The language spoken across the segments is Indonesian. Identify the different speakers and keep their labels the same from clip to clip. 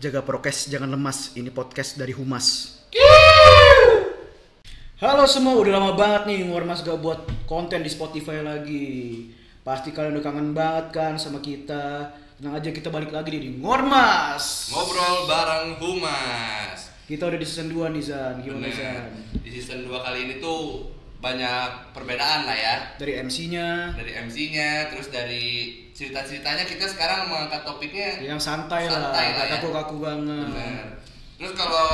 Speaker 1: Jaga prokes, jangan lemas. Ini podcast dari Humas. Halo semua, udah lama banget nih Ngormas gak buat konten di Spotify lagi. Pasti kalian udah kangen banget kan sama kita. Tenang aja kita balik lagi nih di Ngormas.
Speaker 2: Ngobrol bareng Humas.
Speaker 1: Kita udah di season 2 nih Zan. Gimana
Speaker 2: Bener.
Speaker 1: Zan?
Speaker 2: Di season 2 kali ini tuh banyak perbedaan lah ya.
Speaker 1: Dari MC-nya
Speaker 2: Dari MC-nya, terus dari cerita-ceritanya kita sekarang mengangkat topiknya
Speaker 1: yang santai, lah,
Speaker 2: Santai lah
Speaker 1: gak
Speaker 2: ya.
Speaker 1: kaku-kaku banget.
Speaker 2: Bener. Terus kalau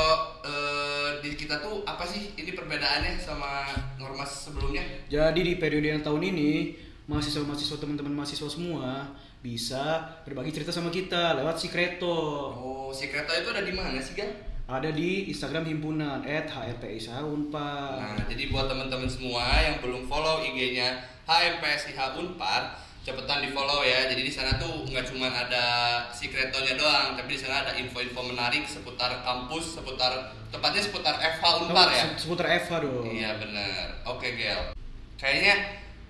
Speaker 2: eh, di kita tuh apa sih ini perbedaannya sama Normas sebelumnya?
Speaker 1: Jadi di periode yang tahun ini mahasiswa-mahasiswa teman-teman mahasiswa semua bisa berbagi cerita sama kita lewat si Kreto.
Speaker 2: Oh, si Kreto itu ada di mana sih, Gal?
Speaker 1: Ada di Instagram himpunan @hrpisahunpar.
Speaker 2: Nah, jadi buat teman-teman semua yang belum follow IG-nya HMPSIH Unpar, cepetan di follow ya. Jadi di sana tuh nggak cuma ada si kretonya doang, tapi di sana ada info-info menarik seputar kampus, seputar tepatnya seputar FH Unpar ya.
Speaker 1: Se- Seputar Eva dong.
Speaker 2: Iya bener. Oke Gel. Kayaknya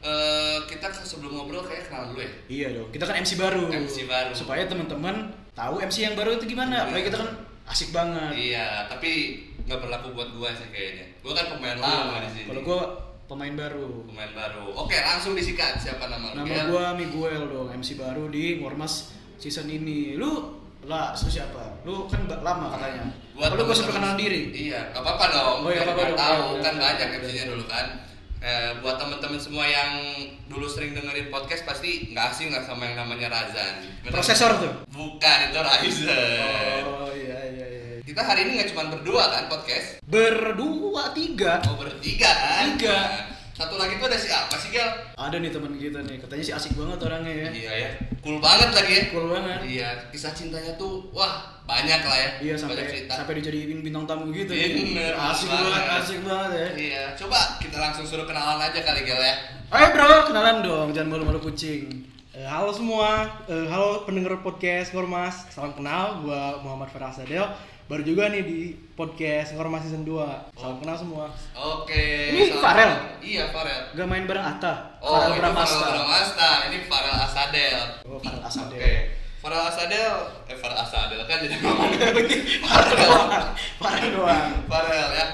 Speaker 2: eh, kita sebelum ngobrol kayak kenal dulu ya.
Speaker 1: Iya dong. Kita kan MC baru.
Speaker 2: MC baru.
Speaker 1: Supaya teman-teman tahu MC yang baru itu gimana.
Speaker 2: Iya.
Speaker 1: Apalagi kita kan asik banget.
Speaker 2: Iya, tapi nggak berlaku buat gua sih kayaknya. Gua kan pemain lama di sini.
Speaker 1: Iya. Kalau gua pemain baru.
Speaker 2: pemain baru. Oke, langsung disikat siapa nama lu?
Speaker 1: Nama
Speaker 2: Gel?
Speaker 1: gua Miguel dong, MC baru di Ngormas season ini. Lu lah, lu siapa? Lu kan lama katanya.
Speaker 2: Buat
Speaker 1: Kalau gua
Speaker 2: temen-temen-
Speaker 1: perkenalan diri.
Speaker 2: Iya, gak apa-apa dong.
Speaker 1: Oh iya,
Speaker 2: biar
Speaker 1: dong.
Speaker 2: tahu
Speaker 1: Iya,
Speaker 2: kan
Speaker 1: iya.
Speaker 2: banyak MC-nya dulu kan. Eh, buat teman-teman semua yang dulu sering dengerin podcast pasti nggak asing lah sama yang namanya Razan. Bener?
Speaker 1: Prosesor tuh.
Speaker 2: Bukan itu Ryzen.
Speaker 1: Oh iya iya iya.
Speaker 2: Kita hari ini nggak cuma berdua kan podcast.
Speaker 1: Berdua tiga.
Speaker 2: Oh bertiga kan?
Speaker 1: Tiga.
Speaker 2: Nah, satu lagi tuh ada siapa sih Gel?
Speaker 1: Ada nih teman kita nih, katanya sih asik banget orangnya ya.
Speaker 2: Iya ya, cool banget lagi ya.
Speaker 1: Cool banget.
Speaker 2: Iya, kisah cintanya tuh wah banyak lah ya.
Speaker 1: Iya
Speaker 2: banyak
Speaker 1: sampai
Speaker 2: cerita.
Speaker 1: sampai dijadiin bintang tamu gitu.
Speaker 2: Iya,
Speaker 1: ya.
Speaker 2: bener,
Speaker 1: asik
Speaker 2: banget.
Speaker 1: banget, asik banget ya.
Speaker 2: Iya, coba kita langsung suruh kenalan aja kali Gel ya.
Speaker 1: Ayo bro, kenalan dong, jangan malu-malu kucing.
Speaker 3: Eh, halo semua, Eh, halo pendengar podcast Ngormas, salam kenal, gua Muhammad Farah Sadel Baru juga nih di podcast Ngormas season 2 Salam kenal semua
Speaker 2: Oke.
Speaker 1: Ini
Speaker 2: selamat-
Speaker 1: Farel?
Speaker 2: Iya, Farel.
Speaker 1: Gak main bareng Atta.
Speaker 2: Oh,
Speaker 1: Farel Bramasta.
Speaker 2: Farel Bramasta. Ini Farel Asadel.
Speaker 1: Oh, Farel Asadel.
Speaker 2: Oke. Farel Asadel, eh Farel Asadel kan jadi ngomong.
Speaker 1: Farel doang. Farel doang.
Speaker 2: Farel ya.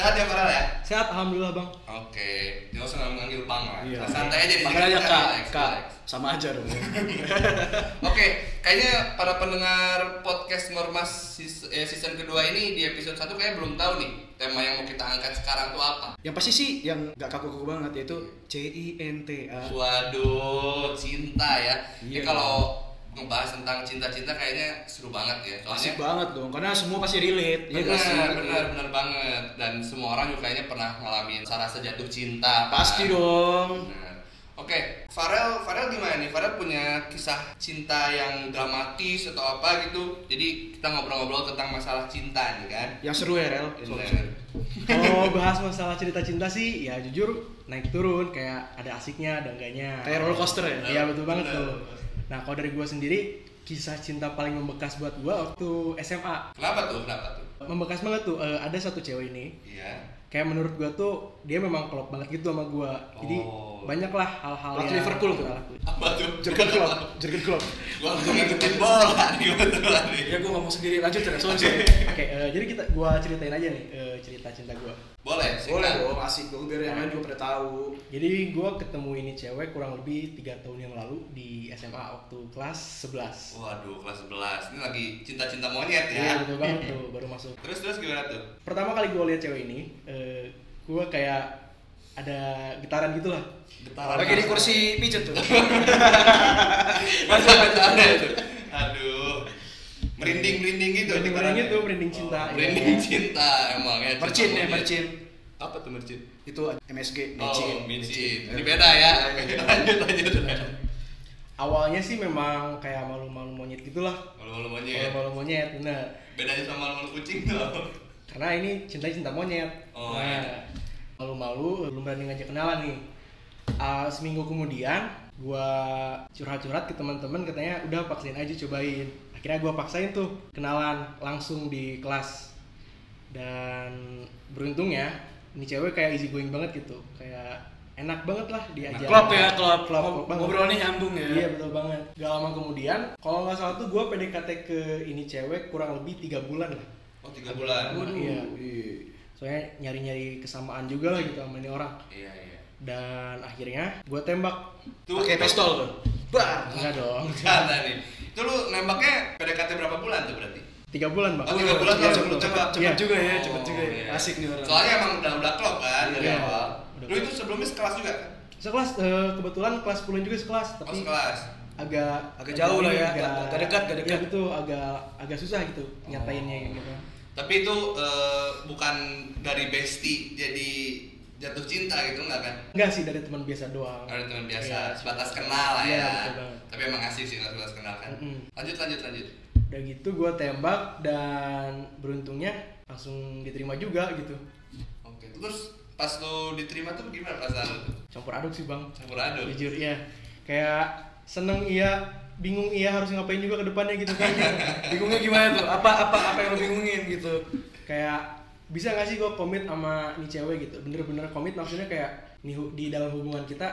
Speaker 2: Sehat ya Farel ya?
Speaker 3: Sehat, Alhamdulillah bang
Speaker 2: Oke, jangan usah manggil Bang lah.
Speaker 1: Iya.
Speaker 2: Santai aja
Speaker 1: Panggil aja Kak. Kak. Sama aja dong.
Speaker 2: Oke, kayaknya para pendengar podcast Normas eh, season kedua ini di episode 1 kayak belum tahu nih tema yang mau kita angkat sekarang tuh apa.
Speaker 1: Yang pasti sih yang gak kaku-kaku banget yaitu C I N T A.
Speaker 2: Waduh, cinta ya. Ini
Speaker 1: Iya.
Speaker 2: kalau ngebahas tentang cinta-cinta kayaknya seru banget ya.
Speaker 1: Asik
Speaker 2: Soalnya
Speaker 1: banget dong, karena semua pasti relate. ya
Speaker 2: benar,
Speaker 1: sih?
Speaker 2: benar, benar banget. Dan semua orang juga kayaknya pernah ngalamin rasa jatuh cinta. kan?
Speaker 1: Pasti dong.
Speaker 2: Benar. Oke, Farel, Farel gimana nih? Farel punya kisah cinta yang dramatis atau apa gitu. Jadi kita ngobrol-ngobrol tentang masalah cinta nih kan.
Speaker 1: Yang seru ya, Rel.
Speaker 2: Benar.
Speaker 3: Kalau bahas masalah cerita cinta sih, ya jujur naik turun Kayak ada asiknya, ada enggaknya
Speaker 1: Kayak roller coaster ya?
Speaker 3: Iya betul banget
Speaker 2: Bener.
Speaker 3: tuh Nah kalau dari gua sendiri, kisah cinta paling membekas buat gua waktu SMA
Speaker 2: Kenapa tuh? Kenapa tuh?
Speaker 3: Membekas banget tuh, Eh, ada satu cewek ini
Speaker 2: Iya.
Speaker 3: kayak menurut gua tuh dia memang klop banget gitu sama gua jadi
Speaker 2: Oh.
Speaker 3: banyak lah hal-hal yang
Speaker 1: Liverpool tuh.
Speaker 2: Apa tuh?
Speaker 1: Jurgen Klopp, Jurgen Klopp.
Speaker 2: Gua langsung ngikutin bola nih.
Speaker 1: Ya gue ngomong sendiri, lanjut ya, sorry.
Speaker 3: oke eh, jadi kita gua ceritain aja nih eh, cerita cinta gua
Speaker 2: Boleh,
Speaker 1: Boleh
Speaker 2: singkat.
Speaker 1: dong, asik dong, biar yang lain juga pada tahu.
Speaker 3: jadi gua ketemu ini cewek kurang lebih tiga tahun yang lalu di SMA waktu kelas 11
Speaker 2: Waduh, kelas 11. Ini lagi cinta-cinta monyet
Speaker 3: Iya
Speaker 2: ya.
Speaker 3: betul banget tuh baru masuk
Speaker 2: Terus terus gimana tuh?
Speaker 3: pertama kali gua lihat cewek ini eh, gua kayak ada getaran gitu lah
Speaker 2: Getaran.
Speaker 1: Lagi di kursi pijet tuh.
Speaker 2: Masa getaran itu? Aduh. Merinding-merinding gitu.
Speaker 3: merinding
Speaker 2: getarannya.
Speaker 3: gitu merinding cinta
Speaker 2: Oh, merinding cinta emang ya.
Speaker 1: Mercin ya, mercin.
Speaker 2: Apa tuh mercin?
Speaker 1: Itu MSG,
Speaker 2: Oh,
Speaker 1: mecin.
Speaker 2: micin. Ini beda ya. lanjut lanjut.
Speaker 3: awalnya sih memang kayak malu-malu monyet gitulah
Speaker 2: Malu-malu monyet.
Speaker 3: malu-malu monyet bener
Speaker 2: Bedanya sama malu-malu kucing tuh.
Speaker 3: karena ini cinta cinta monyet
Speaker 2: Oh,
Speaker 3: nah
Speaker 2: iya.
Speaker 3: malu-malu belum berani ngajak kenalan nih Ah, seminggu kemudian gua curhat-curhat ke teman-teman katanya udah paksain aja cobain akhirnya gua paksain tuh kenalan langsung di kelas dan beruntungnya ini cewek kayak easy going banget gitu kayak enak banget lah diajak
Speaker 1: Klop ya, klop.
Speaker 3: klop, banget.
Speaker 1: Ngobrolnya nyambung ya.
Speaker 3: iya betul banget gak lama kemudian kalau nggak salah tuh gue PDKT ke ini cewek kurang lebih tiga bulan lah
Speaker 2: Oh tiga bulan.
Speaker 3: Waduh. Iya. soalnya nyari-nyari kesamaan juga lah gitu sama ini orang
Speaker 2: Iya iya.
Speaker 3: dan akhirnya gue tembak
Speaker 2: Tuh
Speaker 1: Pakai pistol tuh. Bar.
Speaker 3: enggak dong
Speaker 2: Karena nih. Itu lu nembaknya PDKT berapa bulan tuh berarti?
Speaker 3: tiga bulan bang
Speaker 2: Oh, tiga bulan
Speaker 3: Iya,
Speaker 2: langsung
Speaker 3: betul.
Speaker 2: lu tembak.
Speaker 1: Cepet
Speaker 3: Iya.
Speaker 1: juga ya,
Speaker 2: Oh,
Speaker 1: cepet juga ya.
Speaker 2: iya.
Speaker 1: Asik nih orang.
Speaker 2: Soalnya emang udah udah klop kan dari
Speaker 3: Iya.
Speaker 2: awal.
Speaker 3: Udah
Speaker 2: Lu itu sebelumnya sekelas juga kan?
Speaker 3: sekelas eh, kebetulan kelas 10 juga sekelas
Speaker 2: Oh
Speaker 3: tapi
Speaker 2: sekelas.
Speaker 3: agak
Speaker 1: Agak jauh lah ya,
Speaker 3: agak,
Speaker 1: dekat, agak
Speaker 3: Iya
Speaker 1: dekat.
Speaker 3: betul agak agak susah gitu nyatainnya
Speaker 2: Oh.
Speaker 3: gitu
Speaker 2: Tapi itu eh, bukan dari bestie jadi jatuh cinta gitu enggak kan?
Speaker 3: enggak sih dari teman biasa doang
Speaker 2: Ada teman biasa,
Speaker 3: Iya.
Speaker 2: sebatas kenal lah
Speaker 3: Iya,
Speaker 2: ya.
Speaker 3: banget.
Speaker 2: Tapi emang asik sih kalau sebatas kenal kan.
Speaker 3: Mm-mm.
Speaker 2: Lanjut lanjut lanjut.
Speaker 3: udah gitu gue tembak dan beruntungnya langsung diterima juga gitu
Speaker 2: Oke, terus pas lu diterima tuh gimana perasaan tuh?
Speaker 3: campur aduk sih bang
Speaker 2: Campur aduk.
Speaker 3: jujur iya kayak seneng iya bingung iya harus ngapain juga ke depannya gitu kan
Speaker 1: Bingungnya gimana tuh? Apa apa apa yang lo bingungin gitu?
Speaker 3: kayak bisa gak sih gue komit sama nih cewek gitu bener-bener komit maksudnya kayak nih di dalam hubungan kita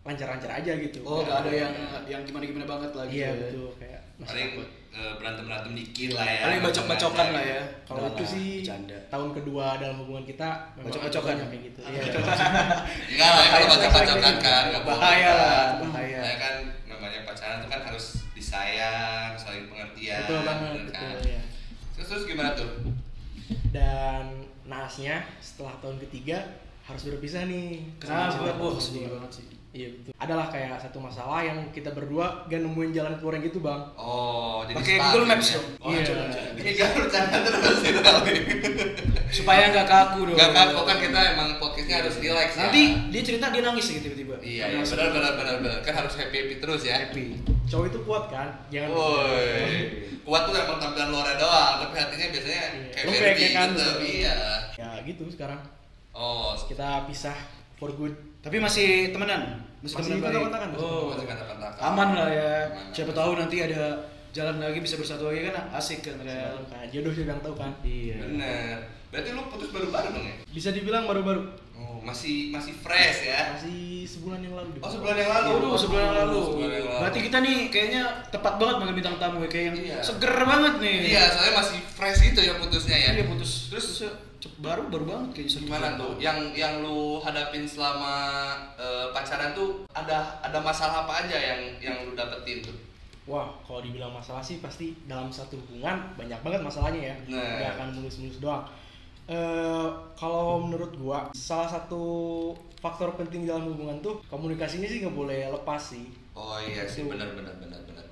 Speaker 3: lancar-lancar aja gitu
Speaker 1: Oh, gak ada yang yang gimana-gimana banget lagi.
Speaker 3: iya
Speaker 1: ya.
Speaker 3: betul kayak
Speaker 2: Paling eh, berantem-berantem dikit lah ya.
Speaker 1: Paling bacok-bacokan lah ya.
Speaker 3: kalau itu sih
Speaker 1: bercanda.
Speaker 3: tahun kedua dalam hubungan kita
Speaker 1: Bacok-bacokan.
Speaker 3: kayak gitu iya
Speaker 2: Enggak lah, kalau bacok-bacokan kan enggak boleh.
Speaker 1: Bahaya lah,
Speaker 2: kan.
Speaker 1: bahaya.
Speaker 2: Ya kan namanya pacaran tuh kan harus disayang, saling pengertian.
Speaker 3: betul banget
Speaker 2: kan?
Speaker 3: betul ya
Speaker 2: Terus terus gimana tuh?
Speaker 3: Dan naasnya setelah tahun ketiga harus berpisah nih
Speaker 1: Kenapa? Wah,
Speaker 3: tahun
Speaker 1: sedih banget sih.
Speaker 3: Iya betul adalah kayak satu masalah yang kita berdua gak nemuin jalan keluar gitu bang
Speaker 2: Oh, jadi
Speaker 1: Pakai Google
Speaker 2: gitu
Speaker 1: Maps
Speaker 2: ya?
Speaker 1: dong.
Speaker 2: Oh,
Speaker 3: Iya.
Speaker 2: bercanda terus kali.
Speaker 1: Supaya nggak kaku dong.
Speaker 2: Gak kaku kan kita emang podcastnya harus relax ya.
Speaker 1: Nanti dia cerita dia nangis gitu tiba-tiba.
Speaker 2: Iya, iya benar benar benar benar. Kan harus happy happy terus ya.
Speaker 1: Happy.
Speaker 3: cowok itu kuat kan jangan
Speaker 2: Woi, kuat tuh emang tampilan luarnya doang, tapi hatinya biasanya
Speaker 3: Iya.
Speaker 2: kayak
Speaker 3: ya kan,
Speaker 2: gitu. Iya.
Speaker 3: ya gitu sekarang
Speaker 2: Oh,
Speaker 3: kita pisah for good
Speaker 1: Tapi masih temenan.
Speaker 3: Masih
Speaker 1: baik?
Speaker 3: kontak-kontakan,
Speaker 1: Oh,
Speaker 2: masih kontak-kontakan.
Speaker 1: aman lah ya.
Speaker 2: Aman.
Speaker 1: Siapa tahu nanti ada jalan lagi bisa bersatu lagi kan asik kan Rel.
Speaker 3: nah, jodoh sih yang tahu kan
Speaker 1: Iya.
Speaker 2: bener. Berarti lu putus baru-baru dong ya?
Speaker 3: bisa dibilang baru-baru
Speaker 2: Oh, masih masih fresh ya.
Speaker 3: masih sebulan yang lalu
Speaker 2: Oh, sebulan yang lalu.
Speaker 1: Sebulan yang lalu.
Speaker 2: Sebulan yang lalu.
Speaker 1: Berarti kita nih kayaknya tepat banget manggil bintang tamu ya, kayak yang
Speaker 2: Iya.
Speaker 1: seger banget nih.
Speaker 2: Iya, soalnya masih fresh gitu ya putusnya ya.
Speaker 1: Iya putus.
Speaker 2: Terus
Speaker 1: cep- baru baru banget kayaknya satu
Speaker 2: gimana
Speaker 1: bulan.
Speaker 2: tuh? Yang yang lu hadapin selama eh, pacaran tuh ada ada masalah apa aja yang yang lu dapetin tuh?
Speaker 3: Wah, kalau dibilang masalah sih pasti dalam satu hubungan banyak banget masalahnya ya.
Speaker 2: Nah.
Speaker 3: Nggak akan mulus-mulus doang. Eh, kalau menurut gua salah satu faktor penting dalam hubungan tuh komunikasinya sih nggak boleh lepas sih.
Speaker 2: Oh iya sih benar benar benar benar.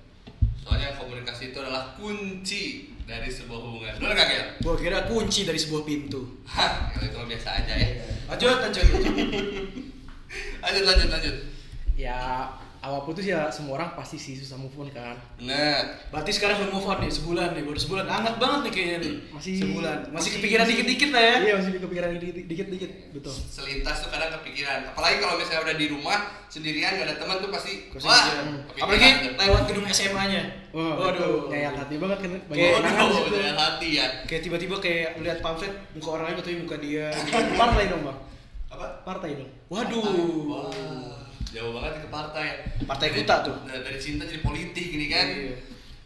Speaker 2: Soalnya komunikasi itu adalah kunci dari sebuah hubungan. Benar nggak Gel?
Speaker 1: Gua kira kunci dari sebuah pintu.
Speaker 2: Hah, kalau itu mah biasa aja ya.
Speaker 1: Lanjut, lanjut.
Speaker 2: Lanjut lanjut lanjut.
Speaker 3: Ya awal putus ya semua orang pasti sih susah move on kan.
Speaker 2: Benar.
Speaker 1: Berarti sekarang udah move on nih, sebulan nih, baru sebulan. Hangat banget nih kayaknya nih.
Speaker 3: Masih-
Speaker 1: sebulan. Masih
Speaker 3: masih-
Speaker 1: kepikiran dikit-dikit lah ya.
Speaker 3: Iya masih kepikiran dikit- dikit-dikit betul.
Speaker 2: Selintas tuh kadang kepikiran. Apalagi kalau misalnya udah di rumah sendirian gak ada teman tuh pasti
Speaker 1: Pasti
Speaker 2: wah.
Speaker 1: Apalagi lewat gedung SMA-nya.
Speaker 3: Wah,
Speaker 1: Waduh.
Speaker 3: kayak hati banget kan banyak
Speaker 1: Kayak-
Speaker 2: Waduh, dengan hati ya.
Speaker 1: Kayak tiba-tiba kayak lihat pamflet muka orang lain tapi muka dia.
Speaker 3: Partai dong bang,
Speaker 2: Apa?
Speaker 3: partai dong.
Speaker 1: Waduh.
Speaker 2: Jauh banget ke partai.
Speaker 1: Partai
Speaker 2: Dari-
Speaker 1: kuta tuh.
Speaker 2: Dari, cinta jadi politik gini kan.
Speaker 1: Iya.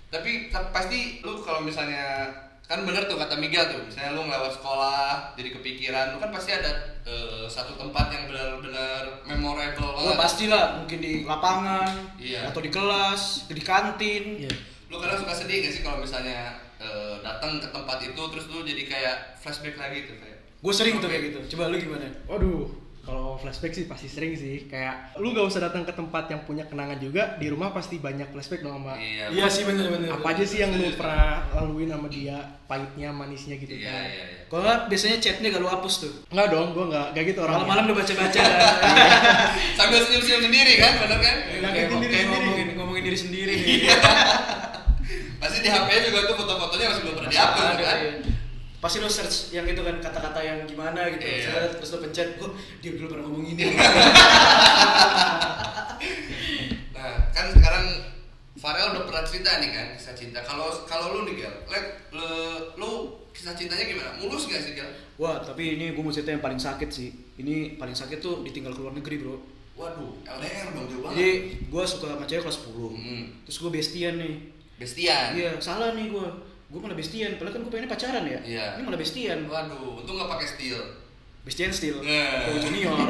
Speaker 2: Tapi ta- pasti lu kalau misalnya kan bener tuh kata Miguel tuh, misalnya lu ngelewat sekolah jadi kepikiran, lu kan pasti ada eh, satu tempat yang benar-benar memorable
Speaker 1: Oh,
Speaker 2: banget.
Speaker 1: pastilah mungkin di lapangan
Speaker 2: Iya.
Speaker 1: atau di kelas, di kantin.
Speaker 3: Iya.
Speaker 2: Lu kadang suka sedih gak sih kalau misalnya eh, datang ke tempat itu terus lu jadi kayak flashback lagi tuh kayak.
Speaker 1: Gue sering tuh kayak gitu. Coba lu gimana?
Speaker 3: Waduh, kalau flashback sih pasti sering sih. Kayak lu gak usah datang ke tempat yang punya kenangan juga, di rumah pasti banyak flashback dong sama
Speaker 2: Iya.
Speaker 1: Iya sih bener-bener.
Speaker 3: apa aja sih yang lu pernah laluin sama dia, pahitnya, manisnya gitu
Speaker 2: Iya,
Speaker 3: kan.
Speaker 2: iya, iya.
Speaker 1: Kalau nggak biasanya chatnya gak lu hapus tuh.
Speaker 3: Enggak dong, gua enggak kayak gitu orang.
Speaker 1: Malam-malam udah baca-baca.
Speaker 2: Sambil senyum-senyum sendiri kan, bener kan?
Speaker 1: kayak
Speaker 3: Nyakitin diri
Speaker 1: kayak
Speaker 3: sendiri.
Speaker 1: ngomongin ngomongin diri sendiri nih.
Speaker 2: Pasti di HP juga tuh foto-fotonya masih belum pernah dihapus kan?
Speaker 1: Pasti lo search yang itu kan kata-kata yang gimana gitu. Terus ada- Terus lo pencet, oh dia dulu pernah ngomong ini.
Speaker 2: Nah, kan sekarang Farel udah pernah cerita nih kan kisah cinta. Kalau kalau lu nih Gel, let lu, lu kisah cintanya gimana? Mulus gak sih, Gil?
Speaker 1: Wah, tapi ini gue mau cerita yang paling sakit sih. Ini paling sakit tuh ditinggal ke luar negeri, bro.
Speaker 2: Waduh, LDR dong jauh banget.
Speaker 1: Jadi gue suka sama cewek kelas 10.
Speaker 2: Hmm.
Speaker 1: Terus gue bestian nih.
Speaker 2: Bestian.
Speaker 1: Iya, salah nih gue. Gue malah bestian. Padahal kan gue pengennya pacaran ya.
Speaker 2: Iya.
Speaker 1: Ini malah bestian.
Speaker 2: Waduh, untung gak pakai steel.
Speaker 1: Bestian still.
Speaker 2: Nah.
Speaker 1: Kau junior.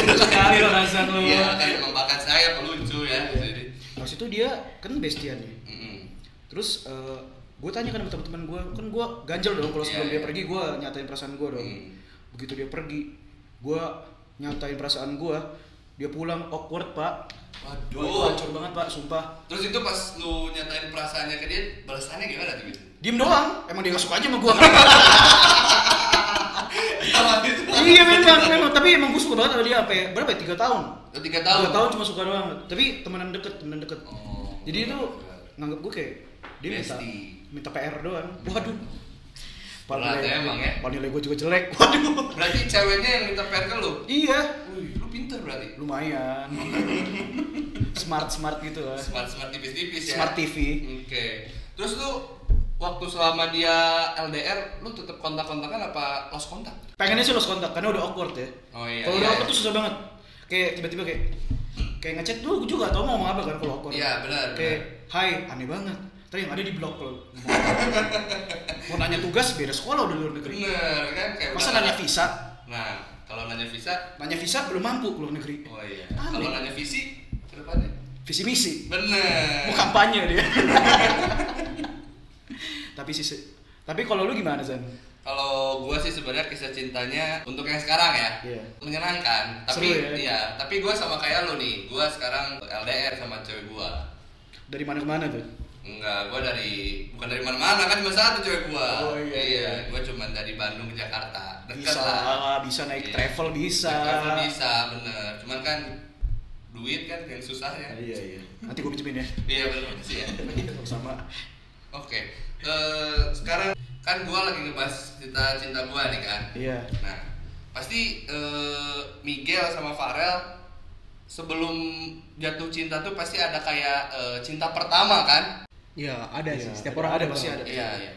Speaker 1: Lucu sekali lo Hasan lo.
Speaker 2: Iya, kan emang bakat saya pelucu ya. Jadi,
Speaker 1: Pas itu dia kan bestian nih.
Speaker 2: mm-mm.
Speaker 1: Terus gue tanya kan sama teman-teman gue, kan gue ganjel dong kalau sebelum
Speaker 2: Iya,
Speaker 1: dia
Speaker 2: iya.
Speaker 1: pergi gue nyatain perasaan gue dong.
Speaker 2: Hmm.
Speaker 1: Begitu dia pergi, gue nyatain perasaan gue, dia pulang awkward pak. Itu
Speaker 2: Waduh.
Speaker 1: hancur banget pak, sumpah.
Speaker 2: Terus itu pas lu nyatain perasaannya ke dia, balasannya gimana tuh gitu?
Speaker 1: Diem doang, emang dia gak suka aja sama
Speaker 2: itu.
Speaker 1: iya memang, memang. Tapi emang gue suka banget sama dia apa ya? Berapa ya? Tiga tahun.
Speaker 2: Lu tiga tahun.
Speaker 1: Tiga tahun cuma suka doang. Tapi temenan deket, temenan deket.
Speaker 2: Oh.
Speaker 1: Jadi itu nganggap gue kayak dia minta minta PR doang. Waduh.
Speaker 2: Ya emang ya.
Speaker 1: Padahal nilai gue juga jelek. Waduh.
Speaker 2: Berarti ceweknya yang minta PR ke lu?
Speaker 1: Iya.
Speaker 2: Pinter berarti.
Speaker 1: Lumayan. smart smart gitu lah.
Speaker 2: Smart smart tipis-tipis ya.
Speaker 1: Smart TV.
Speaker 2: Oke. Terus lu waktu selama dia LDR, lu tetap kontak-kontakan apa lost kontak?
Speaker 1: Pengennya sih lost kontak karena udah awkward ya.
Speaker 2: Oh iya.
Speaker 1: kalau
Speaker 2: iya,
Speaker 1: udah awkward
Speaker 2: iya.
Speaker 1: tuh susah banget. Kayak tiba-tiba kayak kayak ngechat dulu gue juga gak tau mau ngomong apa kan kalau awkward.
Speaker 2: Iya, benar,
Speaker 1: Kayak hai aneh banget. Tadi yang ada di blok kalau mau nanya tugas beda sekolah udah luar negeri.
Speaker 2: Bener kan kayak
Speaker 1: Masa nanya visa?
Speaker 2: Nah, kalau nanya visa,
Speaker 1: Nanya visa belum mampu ke luar negeri.
Speaker 2: oh iya. Kalau nanya visi, ke depannya.
Speaker 1: Visi misi.
Speaker 2: Bener.
Speaker 1: Mau kampanye dia. tapi sih tapi kalau lu gimana Zan?
Speaker 2: Kalau gua sih sebenarnya kisah cintanya untuk yang sekarang ya
Speaker 1: Iya.
Speaker 2: menyenangkan. Tapi
Speaker 1: Seru ya?
Speaker 2: iya, tapi gua sama kayak lu nih. Gua sekarang LDR sama cewek gua.
Speaker 1: Dari mana ke mana tuh?
Speaker 2: Enggak, gua dari bukan dari mana-mana kan cuma satu cewek gua.
Speaker 1: Oh, iya, iya.
Speaker 2: gua cuma dari Bandung ke Jakarta. Dekat
Speaker 1: Bisa
Speaker 2: lah.
Speaker 1: lah, bisa naik
Speaker 2: Iya.
Speaker 1: travel bisa.
Speaker 2: Naik travel bisa, bener. Cuman kan duit kan yang susahnya.
Speaker 1: Iya iya. Nanti gue pinjemin ya.
Speaker 2: Iya benar sih ya.
Speaker 1: Sama.
Speaker 2: Oke. Eh, sekarang kan gua lagi ngebahas cerita cinta gua nih kan.
Speaker 1: Iya.
Speaker 2: Nah, pasti eh, Miguel sama Farel sebelum jatuh cinta tuh pasti ada kayak eh, cinta pertama kan?
Speaker 3: Iya, ada
Speaker 1: Iya,
Speaker 3: sih. Setiap
Speaker 1: ada-
Speaker 3: orang
Speaker 1: ada,
Speaker 3: ada
Speaker 1: pasti ada.
Speaker 2: Iya, iya.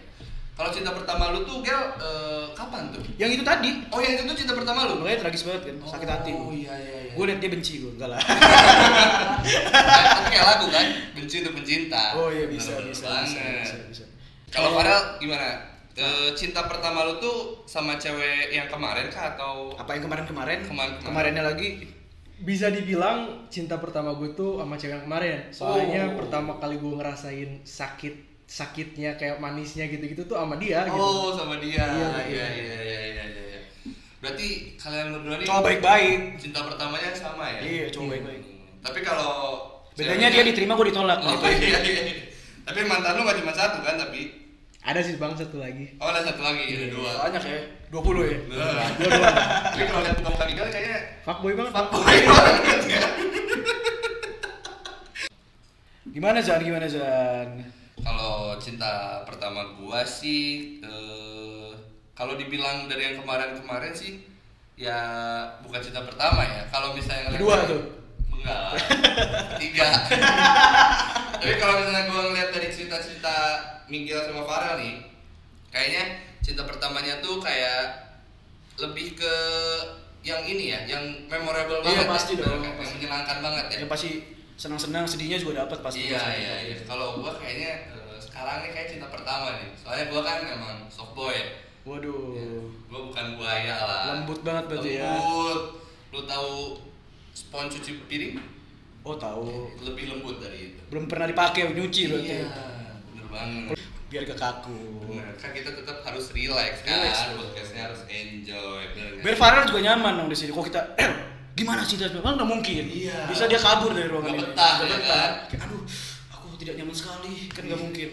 Speaker 2: Kalau cinta pertama lu tuh, Gel, eh, kapan tuh?
Speaker 1: Yang itu tadi.
Speaker 2: Oh, yang itu tuh cinta pertama lu?
Speaker 1: Makanya tragis banget kan, sakit hati.
Speaker 2: Oh, iya, iya, iya.
Speaker 1: Gue liat dia benci gue, enggak lah.
Speaker 2: Kan kayak lagu kan, benci untuk pencinta.
Speaker 1: Oh iya bisa bisa bisa bisa. bisa.
Speaker 2: Kalau Farel gimana? Eh, cinta pertama lu tuh sama cewek yang kemarin kah atau
Speaker 1: apa yang kemarin-kemarin?
Speaker 2: Kemarin-kemarin.
Speaker 1: Kemarinnya lagi
Speaker 3: Bisa dibilang cinta pertama gue tuh sama cewek yang kemarin. Soalnya
Speaker 2: Oh.
Speaker 3: pertama kali gue ngerasain sakit sakitnya kayak manisnya gitu-gitu tuh sama dia gitu.
Speaker 2: Oh, sama dia.
Speaker 3: Iya,
Speaker 2: Iya,
Speaker 3: iya.
Speaker 2: iya, iya, iya, iya, iya. Berarti kalian berdua nih
Speaker 1: cowok baik-baik.
Speaker 2: cinta pertamanya sama ya?
Speaker 1: Iya, cowok baik-baik.
Speaker 2: Hmm. Tapi kalau
Speaker 1: Bedanya dia diterima gue ditolak.
Speaker 2: Oh,
Speaker 1: gitu.
Speaker 2: iya, iya. Tapi mantan lu gak cuma satu kan, tapi
Speaker 3: Ada sih bang satu lagi.
Speaker 2: Oh, ada satu lagi, ada dua.
Speaker 1: Banyak ya, 20 ya.
Speaker 2: Nah.
Speaker 3: Dua-dua.
Speaker 2: Tapi kalau lihat muka Miguel kayaknya
Speaker 3: Fuckboy banget.
Speaker 2: fuckboy banget ya.
Speaker 1: Gimana Zan? Gimana Zan?
Speaker 2: Kalau cinta pertama gua sih eh, kalau dibilang dari yang kemarin-kemarin sih ya bukan cinta pertama ya. Kalau misalnya
Speaker 1: Kedua tuh.
Speaker 2: Enggak. lah. Tiga. Tapi kalau misalnya gua ngeliat dari cerita-cerita Miguel sama Farel nih, kayaknya cinta pertamanya tuh kayak lebih ke yang ini ya, yang memorable
Speaker 1: Iya,
Speaker 2: banget.
Speaker 1: pasti
Speaker 2: ya,
Speaker 1: dong,
Speaker 2: yang
Speaker 1: pasti.
Speaker 2: menyenangkan banget ya.
Speaker 1: Yang pasti senang-senang, sedihnya juga dapat pasti.
Speaker 2: Iya iya iya. Kalau gua kayaknya eh, sekarang nih kayak cinta pertama nih. Soalnya gua kan emang soft boy.
Speaker 1: Waduh.
Speaker 2: Gua bukan buaya lah.
Speaker 1: Lembut banget berarti ya.
Speaker 2: Lembut. Lu tahu spons cuci piring?
Speaker 1: Oh tahu.
Speaker 2: Lebih lembut dari itu.
Speaker 1: Belum pernah dipakai nyuci berarti.
Speaker 2: Iya, bener banget.
Speaker 1: Biar gak kaku.
Speaker 2: Bener, kan kita tetap harus relax kan.
Speaker 1: Relax.
Speaker 2: Podcastnya harus enjoy. bener?
Speaker 1: Biar Farel juga nyaman dong di sini. Kok kita, eh, gimana sih Kan nggak mungkin.
Speaker 2: Iya.
Speaker 1: Bisa dia kabur dari ruangan
Speaker 2: Nggak
Speaker 1: ini.
Speaker 2: betah, ya
Speaker 1: betah.
Speaker 2: kan?
Speaker 1: Kayak, aduh, aku tidak nyaman sekali. Kan nggak mungkin.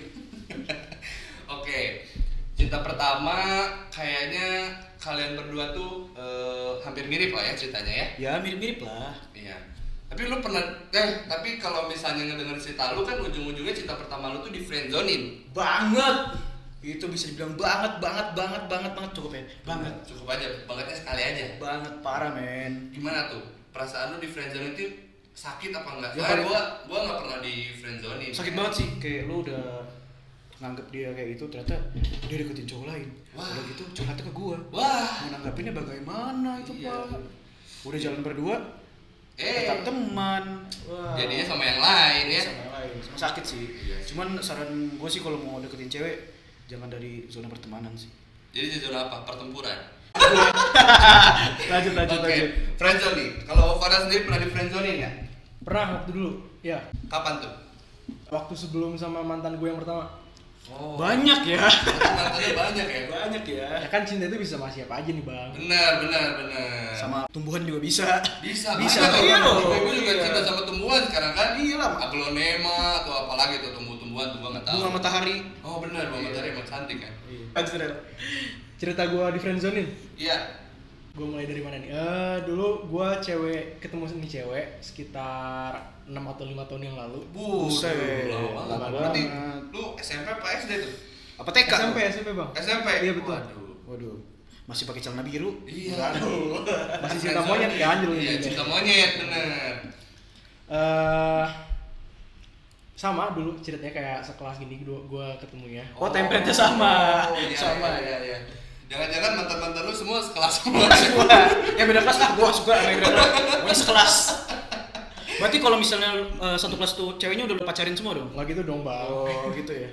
Speaker 2: Oke, cinta pertama kayaknya kalian berdua tuh eh, hampir mirip lah ya ceritanya ya.
Speaker 1: Ya mirip-mirip lah.
Speaker 2: Iya. Tapi lu pernah eh tapi kalau misalnya ngedenger cerita lu kan ujung-ujungnya cinta pertama lu tuh di friendzonin.
Speaker 1: Banget. Itu bisa dibilang banget, banget, banget, banget, banget cukup ya. Banget.
Speaker 2: Cukup aja, bangetnya sekali aja.
Speaker 1: Banget parah men.
Speaker 2: Gimana tuh? Perasaan lu di friendzone itu sakit apa enggak?
Speaker 1: Ya,
Speaker 2: Soalnya
Speaker 1: paling-
Speaker 2: gua gua nggak pernah di friendzonin.
Speaker 1: Sakit banget sih. Kayak lu udah nganggap dia kayak gitu ternyata dia deketin cowok lain
Speaker 2: Wah.
Speaker 1: udah gitu curhatnya ke gua
Speaker 2: Wah.
Speaker 1: mau nanggapinnya bagaimana itu
Speaker 2: Iya.
Speaker 1: pak udah jalan berdua
Speaker 2: Eh.
Speaker 1: tetap teman Wah.
Speaker 2: Jadinya sama yang lain ya.
Speaker 1: sama yang lain sama sakit sih
Speaker 2: Iya.
Speaker 1: cuman saran gue sih kalau mau deketin cewek jangan dari zona pertemanan sih
Speaker 2: Jadi jujur apa? Pertempuran.
Speaker 1: lanjut lanjut
Speaker 2: Oke,
Speaker 1: lanjut
Speaker 2: friendzone nih. Kalau Farah sendiri pernah di friendzone ya?
Speaker 3: Pernah waktu dulu, ya.
Speaker 2: Kapan tuh?
Speaker 3: Waktu sebelum sama mantan gue yang pertama.
Speaker 2: Oh.
Speaker 1: banyak ya
Speaker 2: Mantannya banyak ya.
Speaker 1: banyak ya
Speaker 3: Ya kan cinta itu bisa sama siapa aja nih bang.
Speaker 2: Benar, benar, benar.
Speaker 1: sama tumbuhan juga bisa
Speaker 2: bisa,
Speaker 1: Bisa,
Speaker 2: banyak
Speaker 1: iya dong.
Speaker 2: Gue juga
Speaker 1: Iya.
Speaker 2: cinta sama tumbuhan sekarang kan.
Speaker 1: Iya lah.
Speaker 2: Aglonema atau apalagi tuh tumbuh-tumbuhan tuh nggak tahu.
Speaker 1: bunga matahari
Speaker 2: Oh benar, bunga matahari emang cantik kan.
Speaker 1: Rel.
Speaker 3: Cerita gue di friendzonein.
Speaker 2: Iya.
Speaker 3: Gue mulai dari mana nih? Eh dulu gue cewek ketemu nih cewek sekitar 6 atau 5 tahun yang lalu.
Speaker 1: Buset,
Speaker 2: lama banget. Berarti lu SMP apa SD tuh?
Speaker 1: apa TK
Speaker 3: SMP SMP bang.
Speaker 2: SMP.
Speaker 3: Iya betul.
Speaker 2: Waduh.
Speaker 1: waduh masih pakai celana biru
Speaker 2: Iya.
Speaker 1: Waduh.
Speaker 3: Masih cinta monyet ya, anjir
Speaker 2: Iya, cinta monyet bener.
Speaker 3: Eh sama dulu ceritanya kayak sekelas gini gue gue ketemunya.
Speaker 1: Oh, template-nya sama.
Speaker 2: Oh, iya,
Speaker 1: Sama.
Speaker 2: Iya, iya, iya. Jangan-jangan mantan-mantan lu semua sekelas semua.
Speaker 1: Ya beda kelas lah gua suka sama beda kelas Gua sekelas berarti kalau misalnya eh, satu kelas tuh ceweknya udah lu pacarin semua dong
Speaker 3: Nggak gitu dong bang.
Speaker 1: oh gitu ya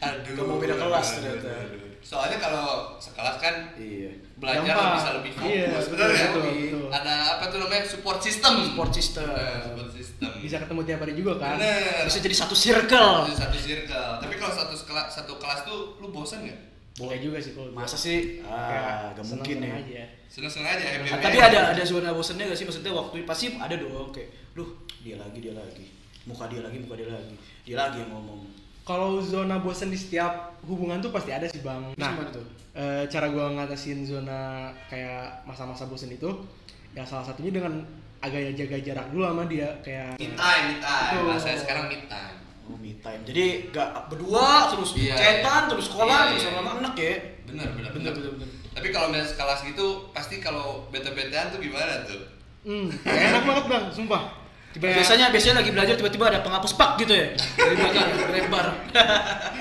Speaker 2: Aduh.
Speaker 1: Gak mau beda kelas
Speaker 2: aduh,
Speaker 1: ternyata.
Speaker 2: aduh, aduh. Soalnya kalau sekelas kan
Speaker 1: iya
Speaker 2: belajar
Speaker 3: Gampang.
Speaker 2: bisa lebih fokus,
Speaker 3: Iya, betul,
Speaker 2: ya?
Speaker 3: betul, betul.
Speaker 2: Ada apa tuh namanya support system.
Speaker 1: support system
Speaker 2: Nah, support system.
Speaker 3: Bisa ketemu tiap hari juga kan.
Speaker 2: Bener.
Speaker 1: bisa jadi satu circle
Speaker 2: Itu satu circle. Tapi kalau satu kelas satu kelas tuh lu bosan nggak?
Speaker 3: Boleh juga sih kalau
Speaker 1: masa sih ah gak mungkin ya
Speaker 3: seneng-seneng aja.
Speaker 2: Seneng-seneng aja happy
Speaker 1: Ah,
Speaker 2: happy
Speaker 1: tapi
Speaker 2: aja.
Speaker 1: ada ada zona bosannya gak sih maksudnya waktu pasti ada dong kayak duh dia lagi dia lagi muka dia lagi muka dia lagi dia lagi yang ngomong
Speaker 3: Kalau zona bosan di setiap hubungan tuh pasti ada sih bang.
Speaker 1: nah gimana tuh
Speaker 3: eh, cara gua ngatasin zona kayak masa-masa bosan itu, ya salah satunya dengan agak jaga jarak dulu sama dia kayak.
Speaker 2: me time, me time.
Speaker 3: Betul.
Speaker 2: Bahasa sekarang me time.
Speaker 1: Oh me time jadi gak berdua terus
Speaker 2: Iya,
Speaker 1: cetan
Speaker 2: iya.
Speaker 1: terus sekolah
Speaker 2: Iya,
Speaker 1: terus
Speaker 2: iya,
Speaker 1: sama anak ya
Speaker 2: Bener, bener,
Speaker 1: bener
Speaker 2: bener.
Speaker 1: bener
Speaker 2: Tapi kalau misalnya sekelas gitu, pasti kalau bete-betean tuh gimana tuh?
Speaker 3: Hmm, enak banget bang, sumpah. Kayak
Speaker 1: biasanya biasanya lagi belajar tiba-tiba ada penghapus pak gitu ya dari belakang lebar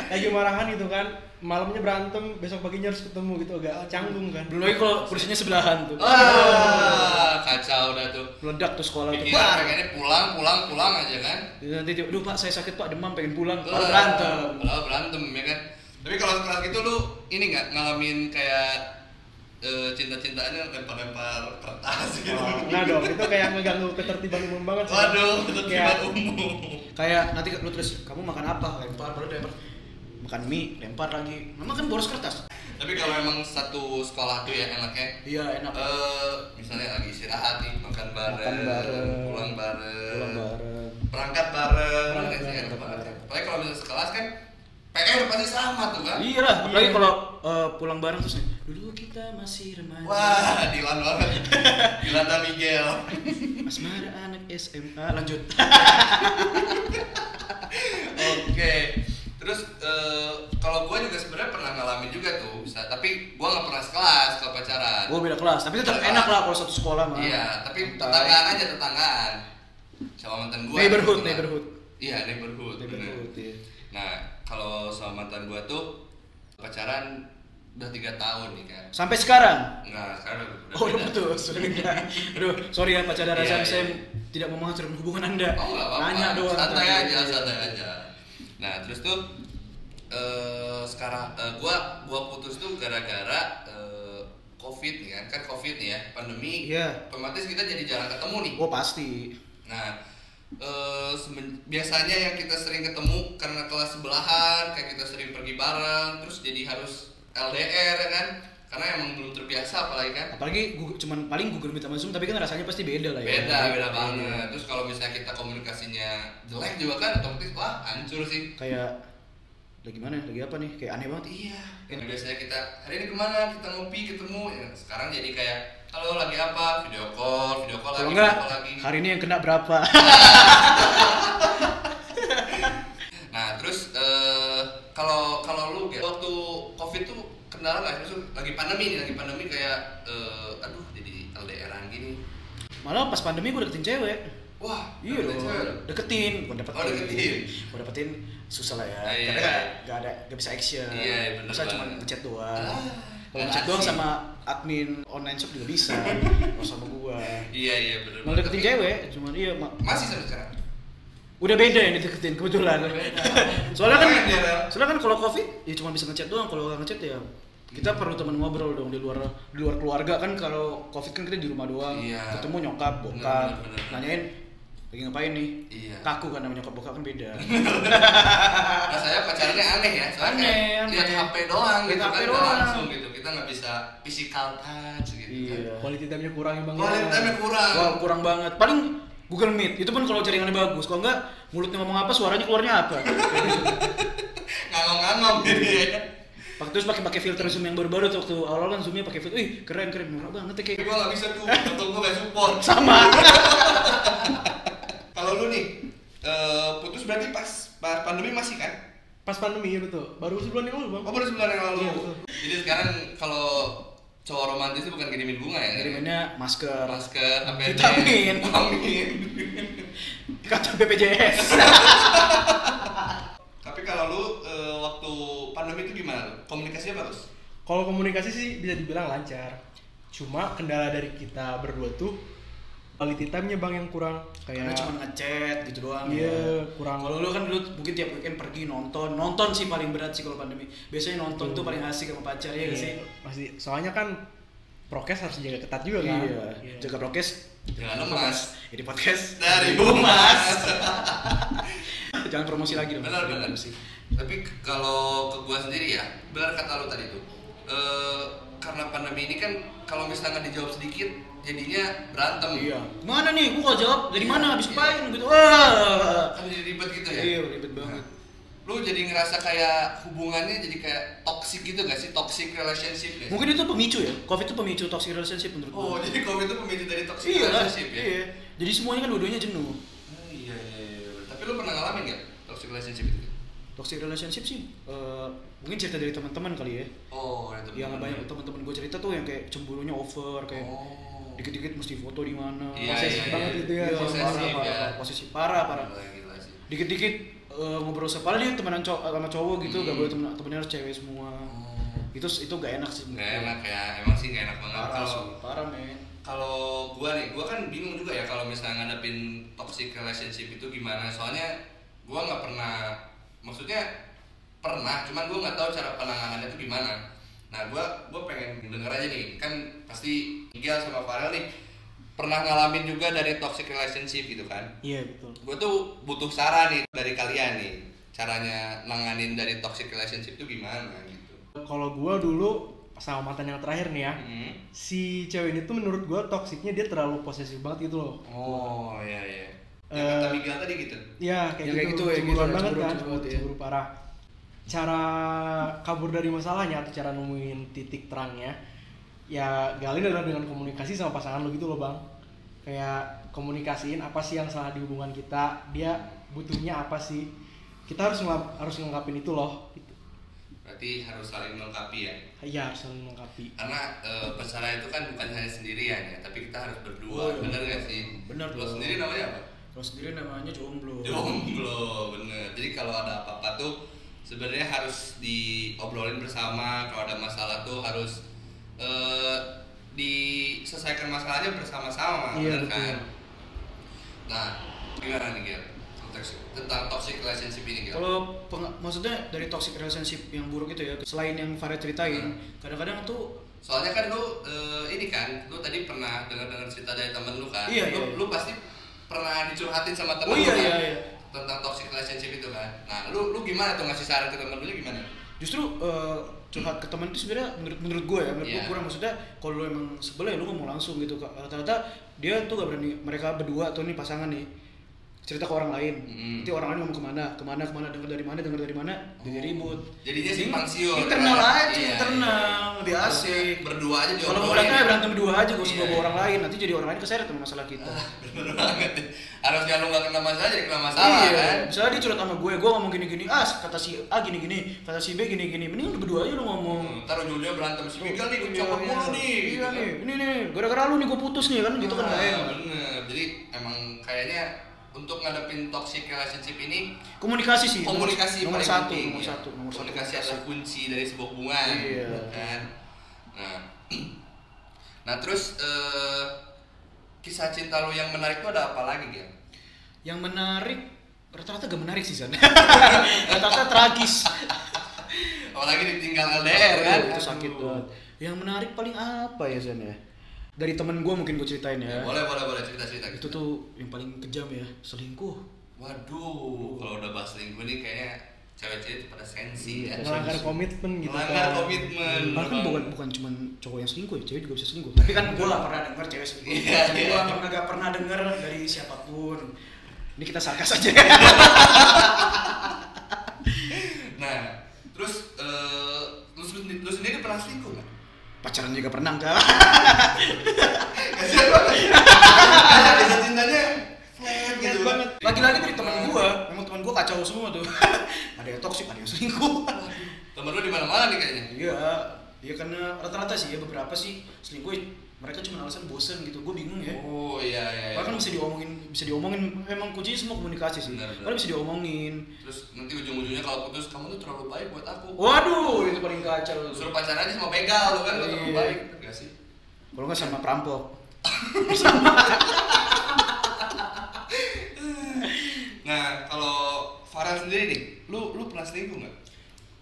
Speaker 3: lagi marahan gitu kan, malamnya berantem, besok paginya harus ketemu gitu agak canggung kan.
Speaker 1: belum lagi kalau kursinya sebelahan tuh
Speaker 2: Wah, kacau dah tuh.
Speaker 1: meledak tuh sekolah tuh
Speaker 2: Bikin
Speaker 1: Bar.
Speaker 2: pengennya pulang, pulang, pulang aja kan?
Speaker 1: nanti tiba duh pak saya sakit pak demam pengen pulang Malah berantem
Speaker 2: Malah berantem ya kan. Tapi kalau sekelas gitu lu ini nggak ngalamin kayak eh, cinta-cintaannya lempar-lempar kertas gitu.
Speaker 3: Oh, enggak dong, itu kayak ngeganggu ketertiban umum banget sih.
Speaker 2: Waduh, itu
Speaker 3: Kayak-
Speaker 2: umum.
Speaker 1: kayak nanti lu terus kamu makan apa lempar baru lempar makan mie lempar lagi mama kan boros kertas
Speaker 2: Tapi kalau emang satu sekolah tuh ya enaknya
Speaker 1: iya enak
Speaker 2: eh misalnya lagi istirahat nih makan bareng,
Speaker 1: Makan bareng.
Speaker 2: pulang bareng,
Speaker 1: pulang bareng
Speaker 2: berangkat bareng,
Speaker 1: Berangkat bareng,
Speaker 2: enak banget.
Speaker 1: bareng.
Speaker 2: Apalagi kalau misalnya sekelas kan PR pasti sama tuh kan.
Speaker 1: iya lah apalagi
Speaker 3: Iya.
Speaker 1: kalau eh, pulang bareng terus nih dulu kita masih remaja
Speaker 2: Wah, Dilan banget. Dilan Miguel.
Speaker 1: asmara anak SMA lanjut
Speaker 2: Oke. Terus eh, kalau gue juga sebenarnya pernah ngalamin juga tuh, bisa. Tapi gue nggak pernah sekelas kalau pacaran.
Speaker 1: gua beda kelas tapi tetap enak lah kalau satu sekolah mah
Speaker 2: Iya, tapi
Speaker 1: Santai.
Speaker 2: tetanggaan aja tetanggaan. Sama mantan gue.
Speaker 1: neighborhood neighborhood
Speaker 2: Iya, neighborhood.
Speaker 1: neighborhood iya.
Speaker 2: Nah, kalau sama mantan gue tuh pacaran udah tiga tahun nih kan.
Speaker 1: sampai sekarang
Speaker 2: Enggak, sekarang udah
Speaker 1: Oh
Speaker 2: beda.
Speaker 1: betul, sudah beda. Aduh, sorry ya Pak Cadar
Speaker 2: Iya, iya.
Speaker 1: saya tidak mau menghancurkan hubungan Anda.
Speaker 2: Oh nggak apa-apa.
Speaker 1: Nanya doang.
Speaker 2: Santai aja, santai aja. Nah terus tuh eh sekarang eh, gua gua putus tuh gara-gara eh, covid nih kan, kan covid nih ya, pandemi.
Speaker 1: Iya.
Speaker 2: Otomatis kita jadi jarang ketemu nih.
Speaker 1: Oh pasti.
Speaker 2: Nah eh semen- biasanya yang kita sering ketemu karena kelas sebelahan, kayak kita sering pergi bareng, terus jadi harus LDR ya kan? Karena emang belum terbiasa apalagi kan.
Speaker 1: Apalagi Google, cuman paling Google Meet sama Zoom, tapi kan rasanya pasti beda lah ya.
Speaker 2: beda beda
Speaker 1: Iya.
Speaker 2: banget terus kalau misalnya kita komunikasinya jelek juga kan otomatis wah hancur sih
Speaker 1: Kayak lagi mana? Lagi apa nih? Kayak aneh banget.
Speaker 2: iya yang biasanya kita hari ini ke mana kita ngopi ketemu ya, sekarang jadi kayak halo lagi apa video call video call
Speaker 1: Kalau
Speaker 2: lagi
Speaker 1: enggak,
Speaker 2: video call lagi
Speaker 1: hari ini yang kena berapa?
Speaker 2: kendala nggak sih lagi pandemi nih lagi pandemi kayak eh, aduh jadi LDRan gini
Speaker 1: Malah pas pandemi gue deketin cewek.
Speaker 2: Wah,
Speaker 1: Iya dong, deketin, gue dapetin.
Speaker 2: Oh, deketin.
Speaker 1: Gue dapetin susah lah ya,
Speaker 2: Ah, iya,
Speaker 1: karena
Speaker 2: iya.
Speaker 1: gak, gak ada, gak bisa action.
Speaker 2: Iya, iya, bener
Speaker 1: Masa cuma ngechat doang.
Speaker 2: Ah,
Speaker 1: Kalau ngechat doang sama admin online shop juga bisa, kalau sama gua.
Speaker 2: Iya, iya bener.
Speaker 1: Mau deketin cewek, cuman iya ma-
Speaker 2: Masih sampai sekarang?
Speaker 1: udah beda yang dideketin kebetulan. soalnya kan, soalnya kan kalau covid ya cuma bisa ngechat doang, kalau nggak ngechat ya kita perlu teman ngobrol dong di luar di luar keluarga kan kalau covid kan kita di rumah doang
Speaker 2: Iya.
Speaker 1: ketemu nyokap bokap
Speaker 2: bener, bener.
Speaker 1: nanyain lagi ngapain nih
Speaker 2: Iya.
Speaker 1: kaku kan namanya nyokap bokap kan beda
Speaker 2: Nah, saya pacarannya aneh ya, soalnya
Speaker 1: Aneh, aneh.
Speaker 2: lihat HP doang
Speaker 1: Lihat
Speaker 2: gitu
Speaker 1: HP
Speaker 2: kan,
Speaker 1: doang.
Speaker 2: langsung gitu. Kita nggak bisa physical touch gitu
Speaker 1: Iya.
Speaker 2: kan.
Speaker 3: Quality time-nya kurang ya bang. ya.
Speaker 2: Quality time-nya kurang.
Speaker 1: Wah kurang banget. Paling Google Meet itu pun kalau jaringannya bagus. Kalau enggak mulutnya ngomong apa, suaranya keluarnya apa.
Speaker 2: Ngangong-ngangong gitu ya.
Speaker 1: Pakai terus pakai pakai filter zoom yang baru-baru tuh waktu awal kan zoomnya pakai filter. Ih keren keren murah banget ya kayak
Speaker 2: Gue nggak bisa tuh, betul gue nggak support.
Speaker 1: sama.
Speaker 2: Kalau lu nih, eh, putus berarti pas, pas pandemi masih kan?
Speaker 3: Pas pandemi ya betul. Baru sebulan yang lalu bang.
Speaker 2: Oh baru sebulan yang lalu.
Speaker 3: Iya, betul.
Speaker 2: Jadi sekarang kalau cowok romantis itu bukan kirimin bunga ya?
Speaker 1: Kirimannya masker,
Speaker 2: masker, APD,
Speaker 1: Vitamin.
Speaker 2: vitamin.
Speaker 1: kata BPJS.
Speaker 2: Tapi kalau lu eh, waktu pandemi itu gimana? lu? Komunikasinya bagus?
Speaker 3: Kalau komunikasi sih bisa dibilang lancar. Cuma kendala dari kita berdua tuh quality time-nya bang yang kurang.
Speaker 1: Karena
Speaker 3: Kayak
Speaker 1: cuma ngechat gitu doang.
Speaker 3: Iya,
Speaker 1: ya.
Speaker 3: kurang.
Speaker 1: Kalau lu kan dulu mungkin tiap weekend pergi nonton, nonton sih paling berat sih kalau pandemi. Biasanya nonton tuh paling asik sama pacar ya
Speaker 3: Iya,
Speaker 1: nggak sih.
Speaker 3: Masih soalnya kan prokes harus jaga ketat juga kan.
Speaker 1: Iya. Jaga prokes.
Speaker 2: Jangan lemas.
Speaker 1: Jadi podcast
Speaker 2: Dari Bumas.
Speaker 1: Jangan promosi lagi dong.
Speaker 2: benar benar
Speaker 1: promosi.
Speaker 2: tapi kalau ke gua sendiri ya benar kata lu tadi tuh Eh, karena pandemi ini kan kalau misalnya dijawab sedikit jadinya berantem
Speaker 1: Iya. Mana nih? Gua jawab dari mana? Habis ngapain gitu. Wah.
Speaker 2: kan jadi ribet gitu ya
Speaker 1: Iya, ribet banget.
Speaker 2: Lu jadi ngerasa kayak hubungannya jadi kayak toxic gitu gak sih toxic relationship ya
Speaker 1: Mungkin itu pemicu ya. Covid itu pemicu toxic relationship menurut
Speaker 2: oh jadi covid itu pemicu dari toxic
Speaker 1: iya
Speaker 2: relationship ya
Speaker 1: Iya. Jadi semuanya kan dua-duanya jenuh.
Speaker 2: Oh, iya, iya, iya. tapi lu pernah ngalamin gak toxic relationship itu
Speaker 1: Toxic relationship sih eh, mungkin cerita dari teman-teman kali ya.
Speaker 2: oh itu
Speaker 1: Yang banyak teman-teman gue cerita tuh yang kayak cemburunya over kayak
Speaker 2: oh
Speaker 1: dikit-dikit mesti foto di mana.
Speaker 2: Iya,
Speaker 3: Posesif
Speaker 2: iya,
Speaker 3: banget
Speaker 2: iya.
Speaker 3: itu ya.
Speaker 1: Iya,
Speaker 2: Posesif,
Speaker 1: parah,
Speaker 2: ya.
Speaker 1: parah, posesif parah, parah.
Speaker 2: Gila, gila sih.
Speaker 1: Dikit-dikit eh, ngobrol sepala dia temenan cowok sama cowok gitu, gak
Speaker 2: Hmm.
Speaker 1: boleh temen temennya harus cewek semua.
Speaker 2: Oh.
Speaker 1: Itu itu gak enak sih.
Speaker 2: Gak enak ya, emang sih gak enak banget
Speaker 1: Parah
Speaker 2: kalau
Speaker 1: parah men.
Speaker 2: kalau gua nih, gua kan bingung juga ya kalau misalnya ngadepin toxic relationship itu gimana. Soalnya gua nggak pernah, maksudnya pernah, cuman gua nggak tahu cara penanganannya itu gimana. Nah, gua gua pengen denger aja nih, kan pasti Miguel sama Farel nih pernah ngalamin juga dari toxic relationship gitu kan.
Speaker 3: Iya betul.
Speaker 2: Gue tuh butuh saran nih dari kalian nih, caranya nanganin dari toxic relationship itu gimana gitu.
Speaker 3: Kalau gua dulu sama mantan yang terakhir nih ya,
Speaker 2: Hmm.
Speaker 3: si cewek ini tuh menurut gua toksiknya dia terlalu posesif banget gitu loh.
Speaker 2: Oh iya iya. Yang
Speaker 3: Eh,
Speaker 2: kata Miguel tadi gitu.
Speaker 3: Ya kayak
Speaker 1: Ya,
Speaker 3: gitu,
Speaker 1: kayak gitu ya,
Speaker 3: cemburuan
Speaker 1: gitu,
Speaker 3: banget
Speaker 1: cemburu-
Speaker 3: kan,
Speaker 1: cemburu ya.
Speaker 3: cemburu parah. Cara kabur dari masalahnya atau cara nemuin titik terangnya, ya galin adalah dengan komunikasi sama pasangan lo gitu loh bang. Kayak komunikasiin apa sih yang salah di hubungan kita, dia butuhnya apa sih. Kita harus ngelap, harus ngungkapin itu loh. Gitu.
Speaker 2: Berarti harus saling melengkapi ya.
Speaker 3: Iya harus saling melengkapi.
Speaker 2: Karena eh, pacaran itu kan bukan hanya sendirian ya, tapi kita harus
Speaker 1: Oh,
Speaker 2: berdua.
Speaker 1: iya.
Speaker 2: bener gak sih?
Speaker 1: Bener
Speaker 2: Lo
Speaker 1: dong.
Speaker 2: sendiri namanya apa?
Speaker 1: Kalau sendiri namanya jomblo.
Speaker 2: Jomblo, bener. Jadi kalau ada apa-apa tuh sebenarnya harus diobrolin bersama. Kalau ada masalah tuh harus eh, diselesaikan masalahnya bersama-sama,
Speaker 3: Iya, betul.
Speaker 2: kan? Nah, gimana nih Gil? Konteks- Tentang toxic relationship ini Gil?
Speaker 1: Kalau maksudnya dari toxic relationship yang buruk itu ya, selain yang Farid ceritain,
Speaker 2: Hmm.
Speaker 1: kadang-kadang tuh
Speaker 2: Soalnya kan lu eh, ini kan, lu tadi pernah dengar-dengar cerita dari temen lu kan?
Speaker 1: Iya,
Speaker 2: lu,
Speaker 1: iya.
Speaker 2: lu pasti pernah dicurhatin sama temen
Speaker 1: Oh,
Speaker 2: lu
Speaker 1: iya,
Speaker 2: kan?
Speaker 1: iya, iya.
Speaker 2: Tentang toxic relationship itu kan? Nah, lu lu gimana tuh ngasih saran ke temen lu gimana?
Speaker 1: justru eh, curhat ke teman itu sebenarnya menurut menurut gue ya, menurut gue
Speaker 2: Iya.
Speaker 1: kurang maksudnya kalau lu emang sebel ya lu ngomong langsung gitu. Rata-rata dia tuh gak berani mereka berdua tuh nih pasangan nih cerita ke orang lain
Speaker 2: Hmm.
Speaker 1: nanti orang lain ngomong ke mana ke mana ke mana dengar dari mana dengar dari mana jadi ribut
Speaker 2: Jadinya simpang siur,
Speaker 1: internal
Speaker 2: kan?
Speaker 1: aja
Speaker 2: Iya,
Speaker 1: internal lebih
Speaker 2: Harusnya
Speaker 1: asik
Speaker 2: berdua aja
Speaker 1: kalau mau
Speaker 2: diobrolin.
Speaker 1: berantem ya berantem berdua aja gak usah
Speaker 2: Iya.
Speaker 1: bawa orang lain nanti jadi orang lain keseret sama masalah kita
Speaker 2: Bener banget. Harusnya lu gak kena masalah jadi kena masalah
Speaker 1: iya,
Speaker 2: kan.
Speaker 1: misalnya dia curhat sama gue, gue ngomong gini-gini, ah kata si A gini-gini, kata si B gini-gini, mending lu berdua aja lu ngomong.
Speaker 2: Hmm, Ntar ujung-ujungnya berantem si Miguel nih, gue
Speaker 1: Iya,
Speaker 2: copot
Speaker 1: iya.
Speaker 2: mulu nih.
Speaker 1: Iya
Speaker 2: gitu kan.
Speaker 1: nih, ini nih, gara-gara lu nih gue putus nih kan, gitu kan
Speaker 2: Ah, bener. Jadi emang kayaknya untuk ngadepin toxic relationship ini
Speaker 1: Komunikasi sih.
Speaker 2: komunikasi
Speaker 1: nomor
Speaker 2: paling
Speaker 1: satu,
Speaker 2: penting,
Speaker 1: nomor
Speaker 2: ya.
Speaker 1: satu, nomor satu.
Speaker 2: komunikasi adalah kunci dari sebuah hubungan
Speaker 1: Iya.
Speaker 2: kan nah nah terus eh, kisah cinta lo yang menarik tuh ada apa lagi Gil?
Speaker 1: Yang menarik, rata-rata gak menarik sih San. rata-rata tragis.
Speaker 2: apalagi ditinggal LDR kan
Speaker 1: Itu sakit banget. Yang menarik paling apa ya San ya? Dari temen gue mungkin gue ceritain
Speaker 2: Ya,
Speaker 1: ya.
Speaker 2: boleh boleh boleh cerita
Speaker 1: Itu tuh yang paling kejam ya, selingkuh.
Speaker 2: waduh kalau udah bahas selingkuh nih kayaknya cewek-cewek pada sensi ya
Speaker 3: melanggar komitmen gitu
Speaker 2: melanggar
Speaker 3: kan
Speaker 2: komitmen
Speaker 1: Bahkan
Speaker 2: Bang.
Speaker 1: bukan bukan cuma cowok yang selingkuh ya, cewek juga bisa selingkuh. Tapi kan gue gak pernah denger cewek selingkuh.
Speaker 2: Iya,
Speaker 1: gue pernah gak pernah denger dari siapa pun. Ini kita sarkas aja.
Speaker 2: nah terus eh, lu, sendiri, lu sendiri pernah selingkuh nggak
Speaker 1: Pacaran juga pernah enggak?
Speaker 2: kasian banget Kayak kisah cintanya flat gitu
Speaker 1: banget. Lagi-lagi dari teman gue, memang teman gue kacau semua tuh. ada yang toksik, ada yang selingkuh.
Speaker 2: temen lu di mana mana nih kayaknya
Speaker 1: Iya, iya karena rata-rata sih ya beberapa sih selingkuh mereka cuma alasan bosen gitu. Gue bingung ya.
Speaker 2: oh iya iya, iya.
Speaker 1: Bahkan bisa diomongin, bisa diomongin. Memang kuncinya semua komunikasi sih.
Speaker 2: Benar,
Speaker 1: bisa diomongin.
Speaker 2: terus nanti ujung-ujungnya kalau putus kamu tuh terlalu baik buat aku
Speaker 1: Waduh, itu paling kacau.
Speaker 2: suruh pacaran aja sama begal lu kan lu terlalu
Speaker 1: Iya.
Speaker 2: baik enggak sih
Speaker 1: Kalau nggak sama perampok.
Speaker 2: nah kalau Farah sendiri nih lu lu pernah selingkuh nggak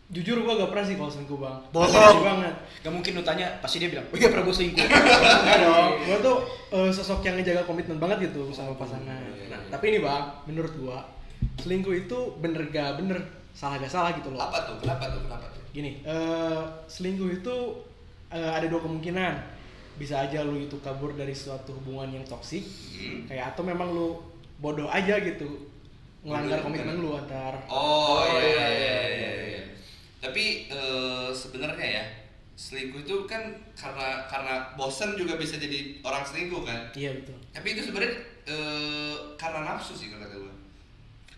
Speaker 3: jujur gua gak pernah sih kalau selingkuh bang
Speaker 1: Bohong.
Speaker 3: Banget
Speaker 1: Gak mungkin lu tanya, pasti dia bilang, oh iya pernah gue selingkuh.
Speaker 3: Enggak dong, gua tuh eh, sosok yang ngejaga komitmen banget gitu sama pasangan.
Speaker 2: iya,
Speaker 3: Nah,
Speaker 2: iya.
Speaker 3: tapi ini bang, menurut gua selingkuh itu bener gak bener, salah gak salah gitu loh.
Speaker 2: apa tuh kenapa tuh kenapa tuh
Speaker 3: Gini, eh, selingkuh itu eh, ada dua kemungkinan. Bisa aja lu itu kabur dari suatu hubungan yang toksik,
Speaker 2: Hmm.
Speaker 3: kayak atau memang lu bodoh aja gitu, ngelanggar
Speaker 2: Bodoh
Speaker 3: komitmen
Speaker 2: gimana?
Speaker 3: lu antar.
Speaker 2: Oh,
Speaker 1: Oh,
Speaker 2: iya,
Speaker 1: iya,
Speaker 2: iya,
Speaker 1: iya,
Speaker 2: iya, iya. Tapi eh, sebenarnya ya selingkuh itu kan karena karena bosan juga bisa jadi orang selingkuh kan.
Speaker 3: Iya betul.
Speaker 2: Tapi itu sebenarnya eh, karena nafsu sih kalau kata gue.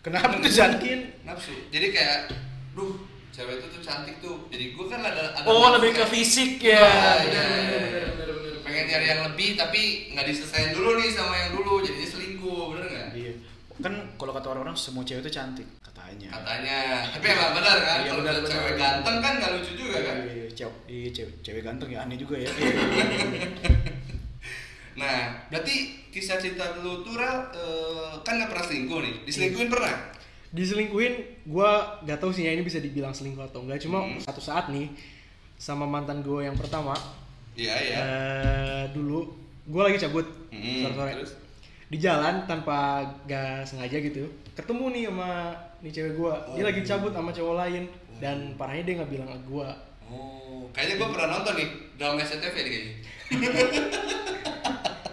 Speaker 1: Kenapa tuh?
Speaker 3: Mungkin
Speaker 2: Nafsu. Jadi kayak, duh cewek itu tuh cantik tuh. Jadi gue kan ada ada
Speaker 1: Oh,
Speaker 2: nafsu
Speaker 1: lebih ke
Speaker 2: kan.
Speaker 1: fisik
Speaker 2: Iya,
Speaker 1: ya.
Speaker 2: iya, iya.
Speaker 1: bener, bener, bener.
Speaker 2: Pengen nyari yang lebih tapi nggak diselesain dulu nih sama yang dulu. Jadinya selingkuh, bener nggak?
Speaker 1: Iya. Kan kalau kata orang-orang semua cewek itu cantik katanya.
Speaker 2: Katanya. Tapi emang benar kan?
Speaker 1: Iya,
Speaker 2: Kalau
Speaker 1: benar,
Speaker 2: cewek
Speaker 1: benar.
Speaker 2: ganteng kan nggak lucu juga kan?
Speaker 1: Iya, iya, cewek, iya, cewek, cewek ganteng ya aneh juga ya.
Speaker 2: Nah, berarti kisah cinta lu tuh eh, kan nggak pernah selingkuh nih. Diselingkuhin pernah?
Speaker 3: diselingkuhin gua gak tahu sih ya ini bisa dibilang selingkuh atau enggak cuma
Speaker 2: Hmm.
Speaker 3: satu saat nih sama mantan gue yang pertama
Speaker 2: Iya, iya.
Speaker 3: eh dulu gue lagi cabut
Speaker 2: Hmm,
Speaker 3: sore-sore
Speaker 2: terus?
Speaker 3: Di jalan tanpa gak sengaja gitu ketemu nih sama nih cewek gue dia lagi cabut sama cowok lain dan parahnya dia nggak bilang ke gue
Speaker 2: Oh, kayaknya gua pernah nonton nih drama SCTV nih kayaknya.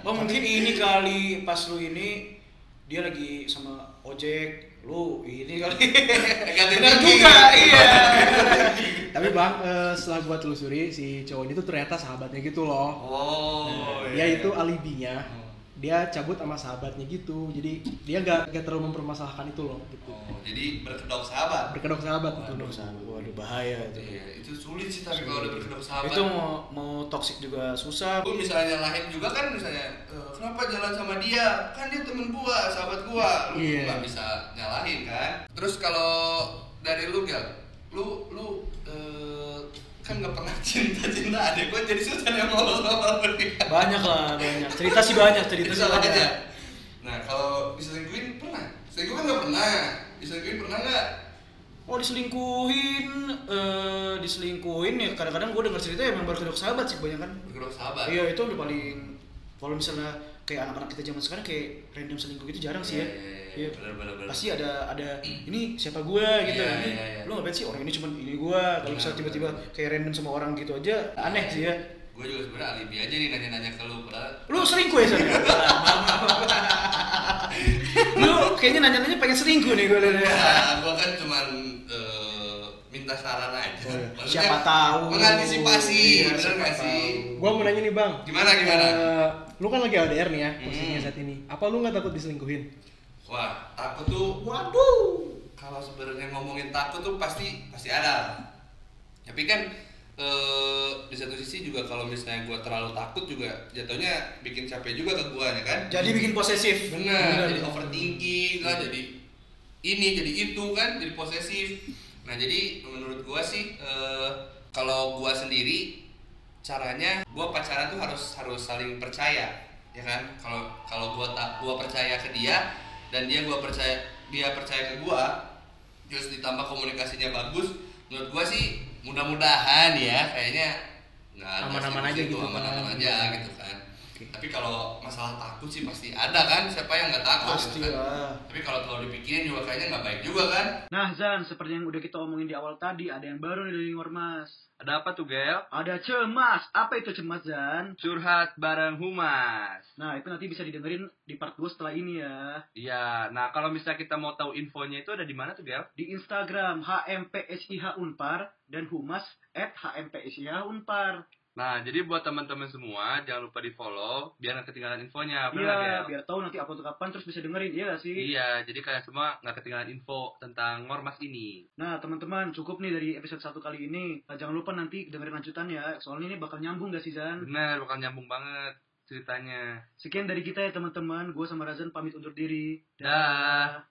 Speaker 1: Oh mungkin ini kali pas lu ini dia lagi sama ojek, lu ini kali.
Speaker 2: Ganti
Speaker 1: Benar juga, iya.
Speaker 3: tapi bang eh, setelah gue telusuri si cowok ini tuh ternyata sahabatnya gitu loh
Speaker 2: Oh,
Speaker 3: Nah,
Speaker 2: iya.
Speaker 3: dia itu alibinya
Speaker 2: Oh.
Speaker 3: Dia cabut sama sahabatnya gitu jadi dia nggak nggak terlalu mempermasalahkan itu loh gitu
Speaker 2: Oh, jadi berkedok sahabat.
Speaker 3: berkedok sahabat gitu
Speaker 1: Waduh, sahabat, waduh bahaya itu.
Speaker 2: Iya, itu sulit sih tapi kalau udah berkedok sahabat.
Speaker 1: Itu mau mau toxic juga susah.
Speaker 2: Gue misalnya nyalahin juga kan misalnya "Eh, kenapa jalan sama dia kan dia temen gua sahabat gua lu
Speaker 3: Iya.
Speaker 2: nggak bisa nyalahin kan terus kalau dari lu gal lu lu eh, kan nggak pernah cinta cinta adek gua jadi susah nih mau.
Speaker 1: Banyak lah, banyak. Cerita sih banyak, cerita sih banyak.
Speaker 2: aja nah kalau diselingkuhin pernah selingkuh kan nggak pernah diselingkuhin pernah nggak
Speaker 1: Oh diselingkuhin, eh diselingkuhin ya kadang-kadang gue denger cerita emang baru kedok sahabat sih kebanyakan.
Speaker 2: berkedok sahabat
Speaker 1: Iya itu udah paling kalau misalnya kayak anak-anak kita zaman sekarang kayak random selingkuh itu jarang sih ya.
Speaker 2: Iya, iya, iya. Bener, bener, bener.
Speaker 1: Pasti ada ada ini siapa gue gitu.
Speaker 2: Iya,
Speaker 1: ini
Speaker 2: iya, iya.
Speaker 1: lu ngapain sih orang ini cuman ini gue. Kalau misalnya tiba-tiba kayak random sama orang gitu aja aneh sih ya.
Speaker 2: gue juga sebenarnya alibi aja nih nanya-nanya ke lu padahal
Speaker 1: Lu selingkuh ya San? lu kayak kayaknya nanya-nanya pengen selingkuh nih gue lihat.
Speaker 2: Ya, gua kan cuman eh, minta saran aja.
Speaker 3: Oh, iya.
Speaker 2: Maksudnya
Speaker 1: Siapa tahu.
Speaker 2: Mengantisipasi,
Speaker 1: Iya,
Speaker 2: bener sih?
Speaker 3: Gua mau nanya nih bang.
Speaker 2: Gimana gimana?
Speaker 3: Eh, lu kan lagi LDR nih ya posisinya
Speaker 2: Hmm.
Speaker 3: saat ini. Apa lu nggak takut diselingkuhin?
Speaker 2: Wah, takut tuh
Speaker 1: Waduh.
Speaker 2: kalau sebenarnya ngomongin takut tuh pasti pasti ada. Tapi kan eh, di satu sisi juga kalau misalnya gua terlalu takut juga jatuhnya bikin capek juga ke gua ya kan?
Speaker 1: Jadi bikin posesif.
Speaker 2: Benar, jadi overthinking lah, jadi ini jadi itu kan, jadi posesif. Nah jadi menurut gua sih eh, kalau gua sendiri caranya gua pacaran tuh harus harus saling percaya, ya kan? Kalau kalau gua tak gua percaya ke dia dan dia gua percaya dia percaya ke gua, terus ditambah komunikasinya bagus, menurut gua sih mudah-mudahan ya kayaknya nggak
Speaker 3: Aman-aman aja gitu
Speaker 2: aman-aman
Speaker 3: kan.
Speaker 2: aja gitu kan. Tapi kalau masalah takut sih pasti ada kan, siapa yang nggak takut?
Speaker 1: Pasti
Speaker 2: gitu kan?
Speaker 1: lah.
Speaker 2: Tapi kalau terlalu dipikirin juga kayaknya nggak baik juga kan?
Speaker 1: Nah Zan, seperti yang udah kita omongin di awal tadi, ada yang baru nih dari Ormas.
Speaker 4: Ada apa tuh, Gel?
Speaker 1: Ada cemas. Apa itu cemas Zan?
Speaker 4: Curhat bareng Humas.
Speaker 1: Nah itu nanti bisa didengerin di part 2 setelah ini ya.
Speaker 4: Iya, nah kalau misalnya kita mau tahu infonya itu ada di mana tuh, Gel?
Speaker 1: Di Instagram HMPSIH Unpar dan Humas at HMPSIH Unpar.
Speaker 4: Nah, jadi buat teman-teman semua, jangan lupa di-follow biar nggak ketinggalan infonya, benar
Speaker 1: Iya,
Speaker 4: Gel?
Speaker 1: biar tahu nanti upload kapan terus bisa dengerin, iya gak sih?
Speaker 4: Iya, jadi kalian semua nggak ketinggalan info tentang Ngormas ini.
Speaker 1: Nah teman-teman cukup nih dari episode 1 kali ini. Nah, jangan lupa nanti dengerin lanjutan ya, soalnya ini bakal nyambung gak sih Zan?
Speaker 4: Bener, bakal nyambung banget ceritanya.
Speaker 1: Sekian dari kita ya teman-teman, gue sama Razan pamit undur diri.
Speaker 4: Dah.